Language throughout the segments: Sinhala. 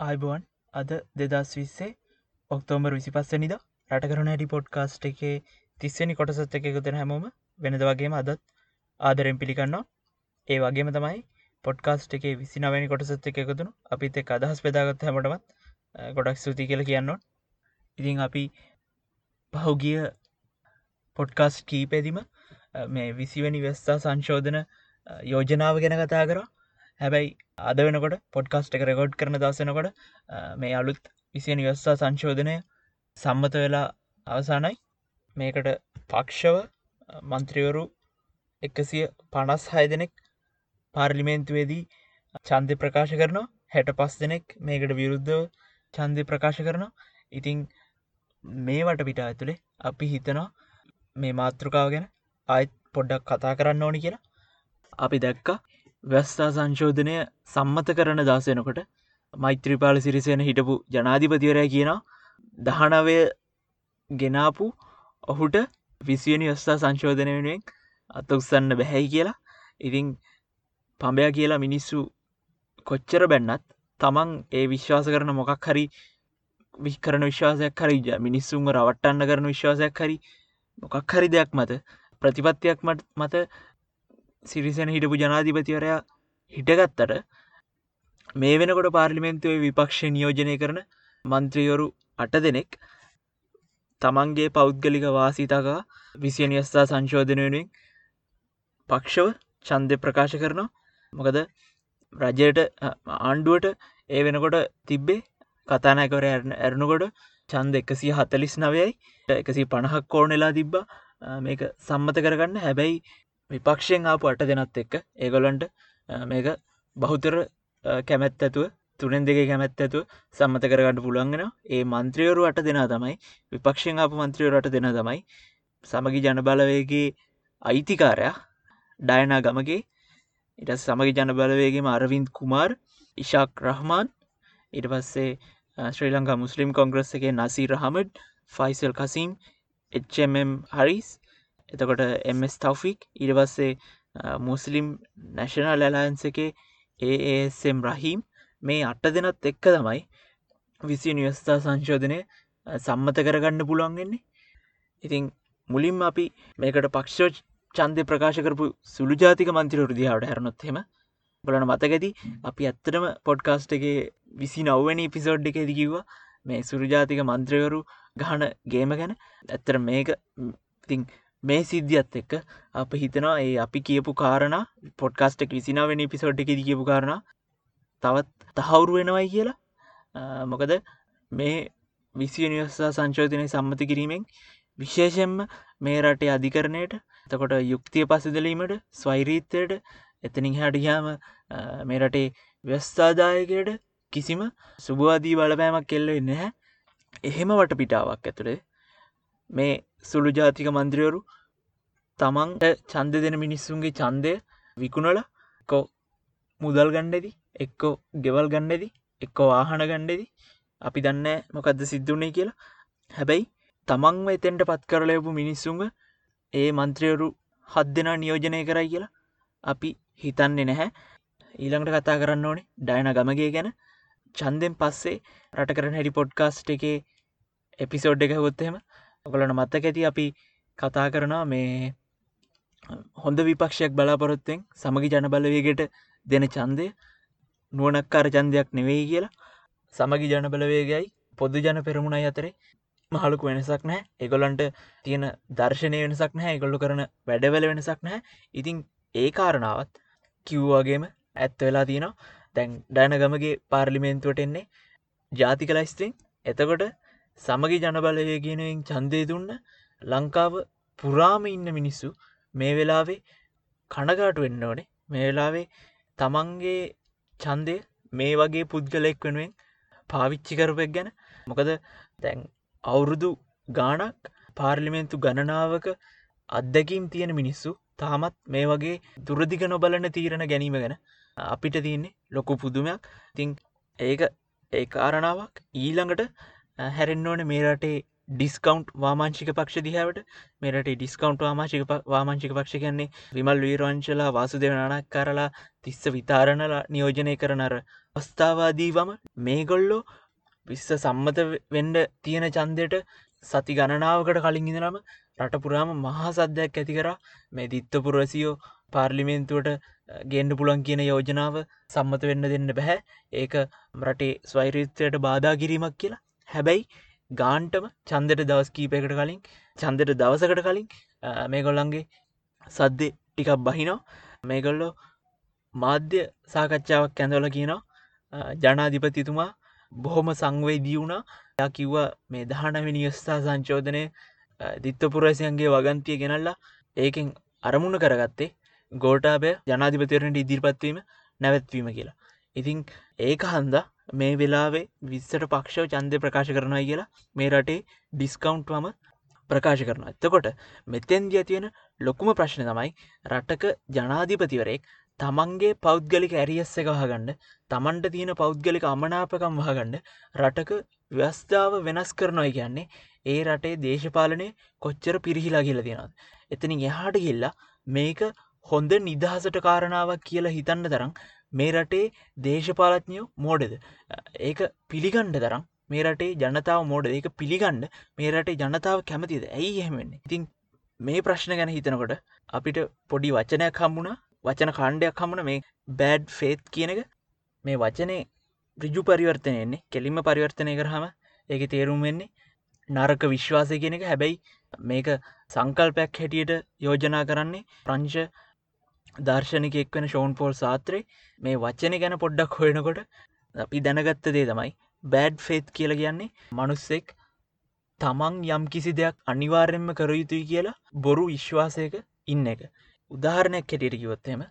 ආයිබුවන් අද දෙදස් විස්සේ ඔක්තෝම්බර් විසි පස්සනිද රටකරන හැටි පොඩ්කාස්ට් එකේ තිස්සනි කොටසත් එක එකතන හැමෝම වෙනද වගේම අදත් ආදරෙන් පිළිකන්නවා ඒ වගේම තමයි පොඩ්කාස්ට් එකේ විසිනවැනි කොටසත් එක එකතුුණු අපිත් එක් අදහස් පෙදාගත් හැමටමත් ගොඩක් ස්තුති කියල කියන්නවා ඉතින් අපි පහුගිය පොඩ්කාස්ට් කීපෙදිම මේ විසිවැනි වෙස්සා සංශෝධන යෝජනාව ගැන කතා කර. හැබැයි අද වෙනකොට පොඩ්කාස්ට් එක රෙකෝඩ් කරන දසනකොට මේ අලුත් විසියනි වස්සා සංශෝධනය සම්මත වෙලා අවසානයි මේකට පක්ෂව මන්ත්‍රිවරු එකසිය පනස් හය දෙනෙක් පාර්ලිමේන්තුවේදී චන්දය ප්‍රකාශ කරනවා. හැට පස් දෙනෙක් මේකට විරුද්ධව චන්දය ප්‍රකාශ කරනවා. ඉතිං මේවට පිට ඇතුළේ අපි හිතනවා මේ මාතෘකාව ගැන ආයත් පොඩ්ඩක් කතා කරන්න ඕනි කියලා. අපි දැක්ක වැස්ථා සංශෝධනය සම්මත කරන දාසයනකොට මෛත්‍රීපාල සිරිසයන හිටපු ජනාධිපතිවරය කියන දහනවය ගෙනාපු ඔහුට විසියනි වස්ථා සංශෝධනය වෙනුවෙන් අත උත්සන්න බැහැයි කියලා. ඉතිං පඹය කියලා මිනිස්සු කොච්චර බැන්නත් තමන් ඒ විශ්වාස කරන මොකක් හරි විස්කරන විශ්වාසයක් හරි මිනිස්සුන්ම රවට්ටන්න කරන විශ්වාසයක් හරි මොකක් හරි දෙයක් මත ප්‍රතිපත්තියක් මත සිරිසැන හිටපු ජනාධිපතිවරයා හිටගත්තට මේ වෙනකොට පාර්ලිමෙන්තුවේ විපක්ෂ නියෝජනය කරන මන්ත්‍රියවරු අට දෙනෙක් තමන්ගේ පෞද්ගලික වාසිතාකා විසියනිස්ථා සංශෝධනයනුවෙන් පක්ෂව චන්දය ප්‍රකාශ කරනවා. මොකද රජයට ආණ්ඩුවට ඒ වෙනකොට තිබ්බේ කතානෑකවර ඇරණකොට චන්ද එකසිය හතලිස් නවයයි එකසි පණහක් කෝනෙලා තිබ්බා. මේක සම්මත කරගන්න. හැබැයි විපක්ෂයෙන් ආපු අට දෙනත් එක්ක ඒගොලන්ට මේක බහුතර කැමැත් ඇතුව තුනෙන් දෙක කැමැත් ඇතුව සම්මත කරගන්න පුළුවන්ගෙන ඒ මන්ත්‍රියවරු අට දෙනා තමයි විපක්ෂයෙන් ආපු මන්ත්‍රියවරට දෙන තමයි සමගි ජනබලවයගේ අයිතිකාරයා ඩයනා ගමගේ ඉට සමගි ජනබලවේගේම අරවින්ත් කුමාර් ඉශාක් රහමාන් ඉට පස්සේ ශ්‍රී ලංකා මුස්ලිම් කොංග්‍රස් එකේ නසී රහමඩ් ෆයිසල් කසීම් එම් හරිස් එතකොට එස් තවෆික් ඉට පස්සේ මුස්ලිම් නැශනල් ඇලන්ස එක ඒම් රහීම් මේ අට දෙනත් එක්ක තමයි විසි නිවස්ථා සංශෝධනය සම්මත කරගන්න පුළුවන්ගෙන්නේ ඉතිං මුලින්ම අපි මේකට පක්ෂෝ චන්දය ප්‍රකාශ කරපු සුළු ජාතික මන්ත්‍ර රුදිහාවට හැරනොත්හෙම බලන මතකැති අපි ඇත්තටම පොඩ්කාස්ට් එක විසි නව්වැනි පිසෝඩ් එක දිකිව්වා මේ සුරජාතික මන්ත්‍රයවරු ගහන ගේම ගැන. ඇත්තර මේක තිං මේ සිද්ධියත් එක්ක අප හිතනවා ඒ අපි කියපු කාරණ පොඩ්කාස්ටක් විසිනාවෙන පිසෝට් එක කියපු කාරණ තවත් තහවුරු වෙනවයි කියලා. මොකද මේ විසිනිවස්සා සංශෝධනය සම්මති කිරීමෙන් විශේෂෙන්ම මේ රටේ අධිකරණයට තකොට යුක්තිය පසදලීමට ස්වෛරීත්තයට එතනින් හැටියාම මේ රටේ ව්‍යස්ථාදායකයට කිසිම සුභවාදී බලපෑමක් කෙල්ල වෙන්න හැ එහෙම වට පිටාවක් ඇතුළේ මේ සුළු ජාතික මන්ද්‍රවරු තමන්ට චන්ද දෙන මිනිස්සුන්ගේ චන්දය විකුණල කෝ මුදල් ගණ්ඩෙදි එක්කෝ ගෙවල් ගණ්ඩෙදි එක්කෝ වාහන ගණ්ඩෙදි අපි දන්න මොකක්ද සිද්ධුනේ කියලා. හැබැයි තමන්ව එතෙන්ට පත් කරලයපු මිනිස්සුන්ග ඒ මන්ත්‍රයවරු හත් දෙනා නියෝජනය කරයි කියලා අපි හිතන්නේ නැහැ. ඊළඟට කතා කරන්න ඕනේ ඩයන ගමගේ ගැන. චන්දෙන් පස්සේ රට කරන හැඩි පොඩ්කාස්ට් එකේ එපිසෝඩ් එක ගොත්තහෙම ඔගලන මත්තක ඇති අපි කතා කරනවා මේ හොඳ විපක්ෂයක් බලාපොරොත්තෙන් සමගි ජනබලවේගට දෙන චන්දය නුවනක්කාර චන්දයක් නෙවෙයි කියලා. සමගි ජනබලවේගයි පොදු ජන පෙරමුණයි අතරේ මහලුක වෙනසක් නෑ එගොලන්ට තියෙන දර්ශනය වෙනසක් නෑ ගොල්ලු කරන වැඩවල වෙනසක් නෑ ඉතින් ඒ කාරණාවත් කිව්වාගේම ඇත්ත වෙලා තියෙනවා. දැන් ඩයනගමගේ පාර්ලිමේන්තුවට එන්නේ ජාතිකලයිස්ත්‍රිං එතකොට සමගි ජනබලයගෙනෙන් චන්දය දුන්න ලංකාව පුරාම ඉන්න මිනිස්සු මේ වෙලාවේ කණගාට වෙන්න ඕනේ. මේ වෙලාවේ තමන්ගේ චන්දය මේ වගේ පුද්ගලෙක් වෙනුවෙන් පාවිච්චි කරපෙක් ගැන. මොකද දැන් අවුරුදු ගානක් පාර්ලිමෙන්තු ගණනාවක අත්දැකීම් තියෙන මිනිස්සු තාමත් මේ වගේ දුරදිග නොබලන තීරණ ගැනීම ගැන අපිට තියන්නේ ලොකු පුදුමයක්. තිං ඒක ඒ කාරණාවක් ඊළඟට හැරෙන් ඕන මේ රටේ ඩිස්කවන්් වාමාංචික පක්ෂ දිහාවට. මෙරට ඩිස්කවන්් වාමාශික වාමාංචික පක්ෂ කියන්නේ විමල් වීරංචලා වාසුදව නනක් කරලා තිස්ස විතාරණලා නියෝජනය කරනර අවස්ථාවාදීවම මේගොල්ලෝ විශ්ස සම්මත වෙන්ඩ තියෙන චන්දයට සති ගණනාවකට කලින් ඉඳනම රටපුරාම මහා සද්‍යයක් ඇති කර. මේ දිත්ත පුරසියෝ පාර්ලිමේන්තුවට ගෙන්ඩ පුළන් කියන යෝජනාව සම්මත වෙන්න දෙන්න බැහැ. ඒක රටේ ස්වෛරීත්වයට බාධා කිරීමක් කියලා හැබැයි ගාන්ටම චන්දට දවස් කීපයකට කලින් චන්දට දවසකට කලින් මේ ගොල්ලන්ගේ සද්දෙ ටිකක් බහිනෝ මේගොල්ලෝ මාධ්‍ය සාකච්ඡාවක් ඇඳවල කියනවා. ජනාධිපතිතුමා බොහොම සංවේදී වුණා. යා කිව්වා මේ දහනවෙනි ස්ථා සංචෝධනය දිත්තපුරසියන්ගේ වගන්තිය ගෙනල්ලා ඒකෙන් අරමුණ කරගත්තේ ගෝටාබය ජනාධිපතිවරණට ඉදිරිපත්වීම නැවැත්වීම කියලා. ඉතිං ඒක හන්ද මේ වෙලාවේ විස්සට පක්ෂව චන්දය ප්‍රකාශ කරනයි කියලා මේ රටේ ඩිස්කවුන්ට්වම ප්‍රකාශ කරන එතකොට මෙතැන්දි ඇතියෙන ලොකුම ප්‍රශ්න තමයි රටක ජනාධිපතිවරයෙක් තමන්ගේ පෞද්ගලික ඇරියස් එක වහගන්න තමන්ට තියෙන පෞද්ගලික අමනාපකම් වහගන්න රටක ව්‍යස්ථාව වෙනස් කරනොයි කියන්නේ ඒ රටේ දේශපාලනය කොච්චර පිරිහිලා කියල තියෙනත්. එතනින් එහාට ගිල්ලා මේක හොඳ නිදහසට කාරණාවක් කියලා හිතන්න තරම් මේ රටේ දේශපාලත්ඥයෝ මෝඩද? ඒක පිළිගණ්ඩ තරම් මේ රටේ ජනතාව මෝඩ ඒක පිළිගණ්ඩ මේ රටේ ජනතාව කැමතිද? ඇයි එහෙමෙන්නේ ඉතින් මේ ප්‍රශ්න ගැන හිතනකොට අපිට පොඩි වචනයක් හම්බුණා. වචන කාණ්ඩයක් හමුණ මේ බෑඩ් ෆේත් කියන එක. මේ වචනය රිජු පරිවර්තනයන්නේ කෙලින්ම පරිවර්තනය කරහම ඒක තේරුම් වෙන්නේ නරක විශ්වාසය කියන එක. හැබැයි මේක සංකල්පයක් හැටියට යෝජනා කරන්නේ ප්‍රංශ දර්ශනක එක්වන ෂෝන් පෝල් සාත්‍රය මේ වචන ගැන පොඩ්ඩක් හොයනකොට අපි දැනගත්ත දේ තමයි බෑඩ් ෆේත් කියල කියන්නේ මනුස්සෙක් තමන් යම් කිසි දෙයක් අනිවාර්යෙන්ම කර යුතුයි කියලා බොරු විශ්වාසයක ඉන්න එක. උදාහරණයක් කෙටියට කිවොත්තෙම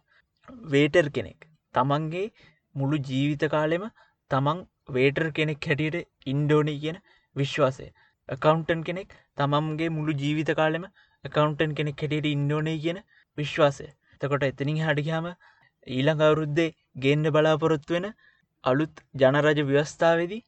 වේටර් කෙනෙක්. තමන්ගේ මුළු ජීවිත කාලෙම තමන් වේටර් කෙනෙක් හැටියට ඉන්ඩෝනී කියන විශ්වාසය. එකකවන්ටන් කෙනෙක් තමන්ගේ මුළු ජීවිත කාලෙම එකකවන්ටන් කෙනෙක් හැටියට ඉන්ඩෝනී කියන විශ්වාසය. තකොට එතනින් හඩිහාම ඊළඟ අවුරුද්දේ ගේන්න බලාපොරොත්තු වෙන අලුත් ජනරජ ව්‍යවස්ථාවේදී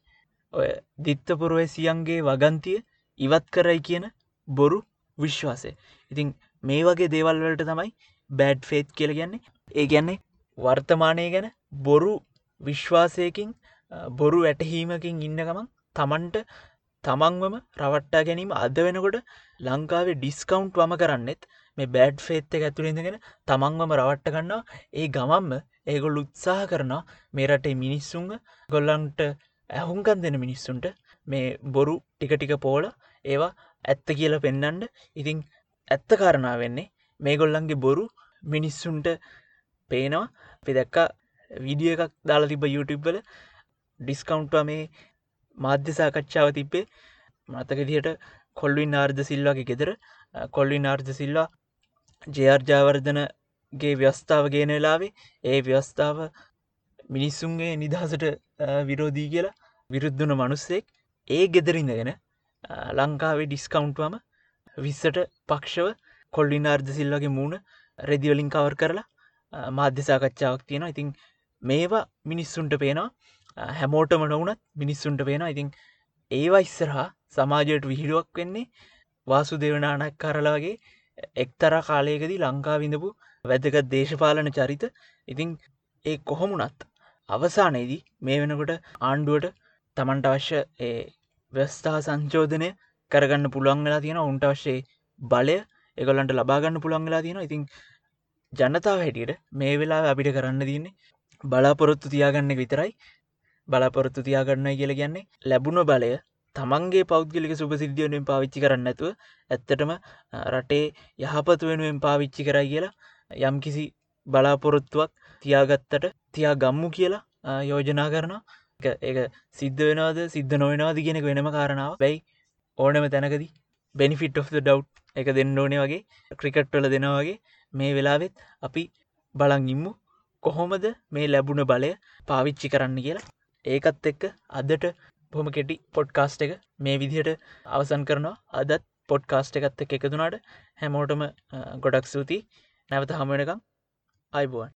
ඔය දිත්තපුරුවසියන්ගේ වගන්තිය ඉවත් කරයි කියන බොරු විශ්වාසය. ඉතිං මේ වගේ දේවල්වලට තමයි බෑඩ් ෆේත් කියල ගැන්නේ ඒ ගැන්නේ වර්තමානය ගැන බොරු විශ්වාසයකින් බොරු වැටහීමකින් ඉන්නගමන් තමන්ට තමන්වම රවට්ටා ගැනීම අද වෙනකොට ලංකාවේ ඩිස්කවුන්ට් වම කරන්නෙත් මේ බෑඩ් ෆේත්ත ඇතුළෙඳගෙන තමන්වම රවට්ට ගන්නවා. ඒ ගමම්ම ඒගොල් උත්සාහ කරනවා මේ රටේ මිනිස්සුන්ග ගොල්ලන්ට ඇහුන්කන් දෙන මිනිස්සුන්ට මේ බොරු ටික ටික පෝල ඒවා ඇත්ත කියල පෙන්නන්ඩ ඉතිං ඇත්ත කාරණා වෙන්නේ මේ ගොල්ලන්ගේ බොරු මිනිස්සුන්ට පේනවා. පෙදැක්ක විඩිය එකක් දාලා තිබ YouTubeබල ඩිස්කවුන්ට්ව මේ මාධ්‍යසාකච්ඡාව තිබ්බේ. මතකදියට කොල්වින් ආර්ධ සිල්වාගේ ගෙදර. කොල්වින් ආර්ධ සිල්ලා ජයාර්ජාවර්ධනගේ ව්‍යස්ථාව ගේන වෙලාවේ ඒ ව්‍යස්ථාව මිනිස්සුන්ගේ නිදහසට විරෝධී කියලා විරුද්ධන මනුස්සෙක් ඒ ගෙදරින්දගෙන ලංකාවේ ඩිස්කවුන්ට්වම විස්සට පක්ෂව කොල්ලින් අර්ධ සිල්ලගේ මූුණ රෙදිවලින් කවර් කරලා මාධ්‍යසාකච්ඡාවක් තියෙන ඉතින් මේවා මිනිස්සුන්ට පේනවා. හැමෝටම නොවනත් මිනිස්සුන්ට පේන ඉතින් ඒවා ඉස්සරහා සමාජයට විහිඩුවක් වෙන්නේ වාසු දෙවනානක් කරලාගේ එක්තර කාලයකදී ලංකා විඳපු වැදගත් දේශපාලන චරිත. ඉතිං ඒ කොහොමුණත් අවසානයේදී මේ වෙනකොට ආණ්ඩුවට තමන්ට අවශ්‍ය ඒ ව්‍යස්ථා සංචෝධනය කරගන්න පුළුවන් වෙලා තියෙන උන්ට වශ්සේ බලය එකොලන්ට ලබාගන්න පුළුවන් වෙලා තියෙන ඉතින් ජනතාව හැටියට මේ වෙලා අපිට කරන්න තියන්නේ බලාපොරොත්තු තියාගන්න විතරයි. බලාපොරොත්තු තියාගන්න කියල කියන්නේ ලැබුණ බලය තමන්ගේ පෞද්ගලික සුපසිද්ධියනුවෙන් පාවිච්චි කරන්න ඇතුව ඇත්තටම රටේ යහපතු වෙනුවෙන් පාවිච්චි කරයි කියලා යම් කිසි බලාපොරොත්තුවක් තියාගත්තට තියා ගම්මු කියලා යෝජනා කරන ඒ සිද්ධ වෙනවාද සිද්ධ නොවෙනවාද කියෙනෙක වෙනම කාරණාව බැයි ඕනම තැනකදී බෙනිෆිට් of ඩව් එක දෙන්න ඕනේ වගේ ක්‍රිකට්වල දෙනවාගේ මේ වෙලාවෙත් අපි බලං ඉම්මු කොහොමද මේ ලැබුණ බලය පාවිච්චි කරන්න කියලා. ඒකත් එක්ක අදට බොම කෙටි පොඩ්කාස්ට් එක. මේ විදිහට අවසන් කරනවා. අදත් පොඩ්කාස්ට් එකත් එක් එකතුනාට හැමෝටම ගොඩක් සූති නැවත හමනකම් අයිබුවන්.